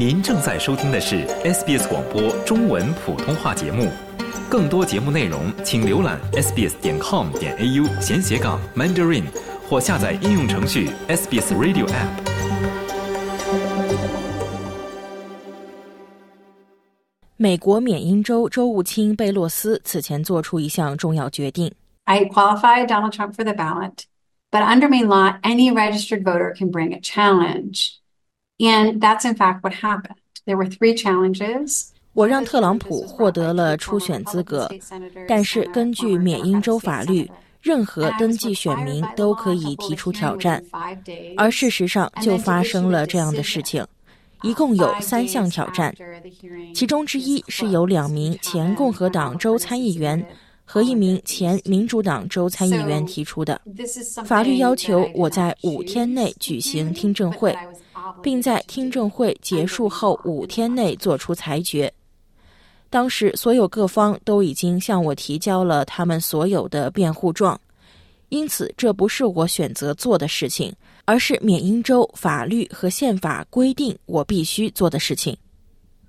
您正在收听的是 SBS 广播中文普通话节目。更多节目内容，请浏览 sbs 点 com 点 au 闲斜杠 mandarin，或下载应用程序 SBS Radio App。美国缅因州州务卿贝洛斯此前做出一项重要决定。I qualified Donald Trump for the ballot, but under Maine law, any registered voter can bring a challenge. And that's in fact what happened. There were three challenges. 我让特朗普获得了初选资格，但是根据缅因州法律，任何登记选民都可以提出挑战。而事实上，就发生了这样的事情。一共有三项挑战，其中之一是由两名前共和党州参议员和一名前民主党州参议员提出的。法律要求我在五天内举行听证会，并在听证会结束后五天内作出裁决。当时，所有各方都已经向我提交了他们所有的辩护状，因此这不是我选择做的事情。而是缅因州法律和宪法规定我必须做的事情。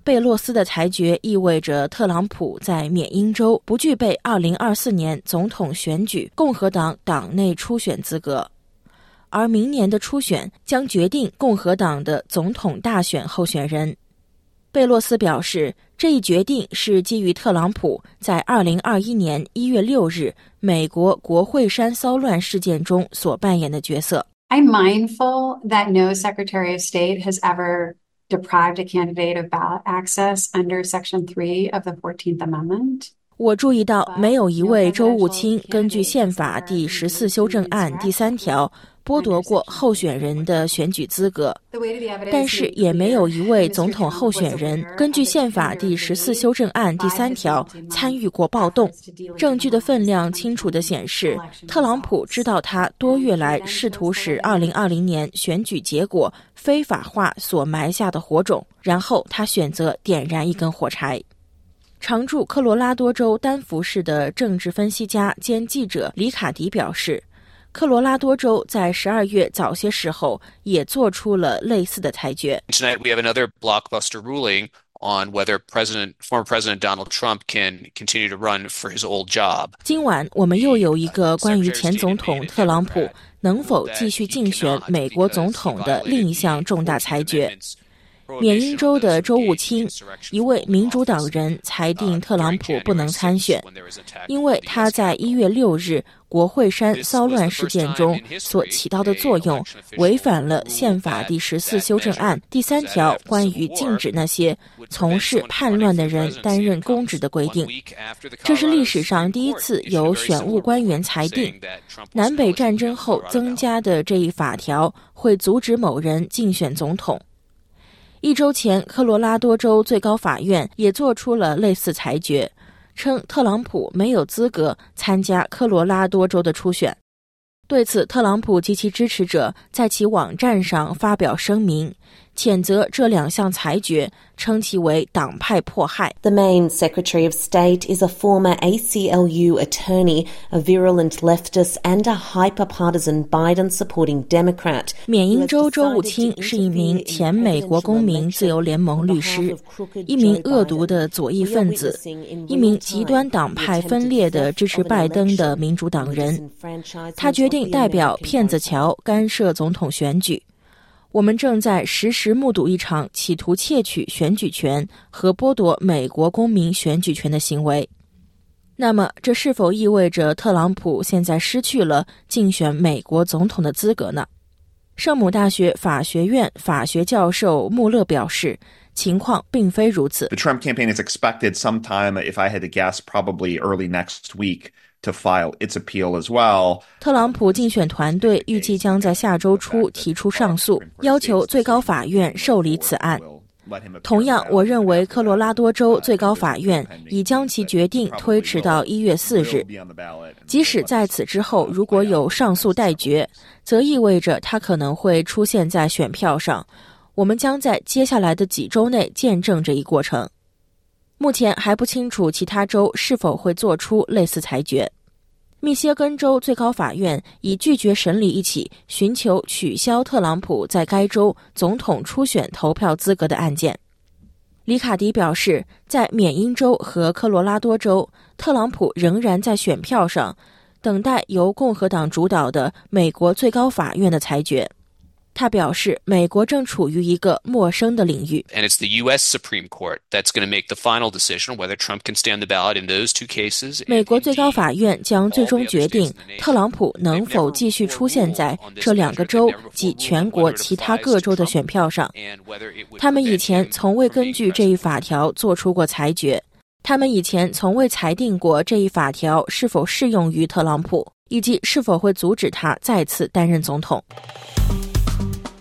贝洛斯的裁决意味着特朗普在缅因州不具备2024年总统选举共和党党内初选资格，而明年的初选将决定共和党的总统大选候选人。贝洛斯表示，这一决定是基于特朗普在2021年1月6日美国国会山骚乱事件中所扮演的角色。I'm mindful that no Secretary of State has ever deprived a candidate of ballot access under Section Three of the 14th Amendment. 我注意到，没有一位州务卿根据宪法第十四修正案第三条剥夺过候选人的选举资格，但是也没有一位总统候选人根据宪法第十四修正案第三条参与过暴动。证据的分量清楚地显示，特朗普知道他多月来试图使2020年选举结果非法化所埋下的火种，然后他选择点燃一根火柴。常驻科罗拉多州丹佛市的政治分析家兼记者李卡迪表示。科罗拉多州在十二月早些时候也做出了类似的裁决。Tonight we have another blockbuster ruling on whether President former President Donald Trump can continue to run for his old job。今晚我们又有一个关于前总统特朗普能否继续竞选美国总统的另一项重大裁决。缅因州的州务卿，一位民主党人裁定特朗普不能参选，因为他在一月六日国会山骚乱事件中所起到的作用违反了宪法第十四修正案第三条关于禁止那些从事叛乱的人担任公职的规定。这是历史上第一次由选务官员裁定，南北战争后增加的这一法条会阻止某人竞选总统。一周前，科罗拉多州最高法院也做出了类似裁决，称特朗普没有资格参加科罗拉多州的初选。对此，特朗普及其支持者在其网站上发表声明。谴责这两项裁决，称其为党派迫害。The Maine Secretary of State is a former ACLU attorney, a virulent leftist, and a hyper-partisan Biden-supporting Democrat. 缅因州州务卿是一名前美国公民自由联盟律师，一名恶毒的左翼分子，一名极端党派分裂的支持拜登的民主党人。他决定代表骗子乔干涉总统选举。我们正在实时目睹一场企图窃取选举权和剥夺美国公民选举权的行为。那么，这是否意味着特朗普现在失去了竞选美国总统的资格呢？圣母大学法学院法学教授穆勒表示，情况并非如此。The Trump campaign is expected sometime, if I had to guess, probably early next week. To file its appeal as well. 特朗普竞选团队预计将在下周初提出上诉，要求最高法院受理此案。同样，我认为科罗拉多州最高法院已将其决定推迟到一月四日。即使在此之后，如果有上诉待决，则意味着他可能会出现在选票上。我们将在接下来的几周内见证这一过程。目前还不清楚其他州是否会做出类似裁决。密歇根州最高法院已拒绝审理一起寻求取消特朗普在该州总统初选投票资格的案件。里卡迪表示，在缅因州和科罗拉多州，特朗普仍然在选票上等待由共和党主导的美国最高法院的裁决。他表示，美国正处于一个陌生的领域。And it's the U.S. Supreme Court that's going to make the final decision whether Trump can stand the ballot in those two cases. 美国最高法院将最终决定特朗普能否继续出现在这两个州及全国其他各州的选票上。他们以前从未根据这一法条做出过裁决。他们以前从未裁定过这一法条是否适用于特朗普，以及是否会阻止他再次担任总统。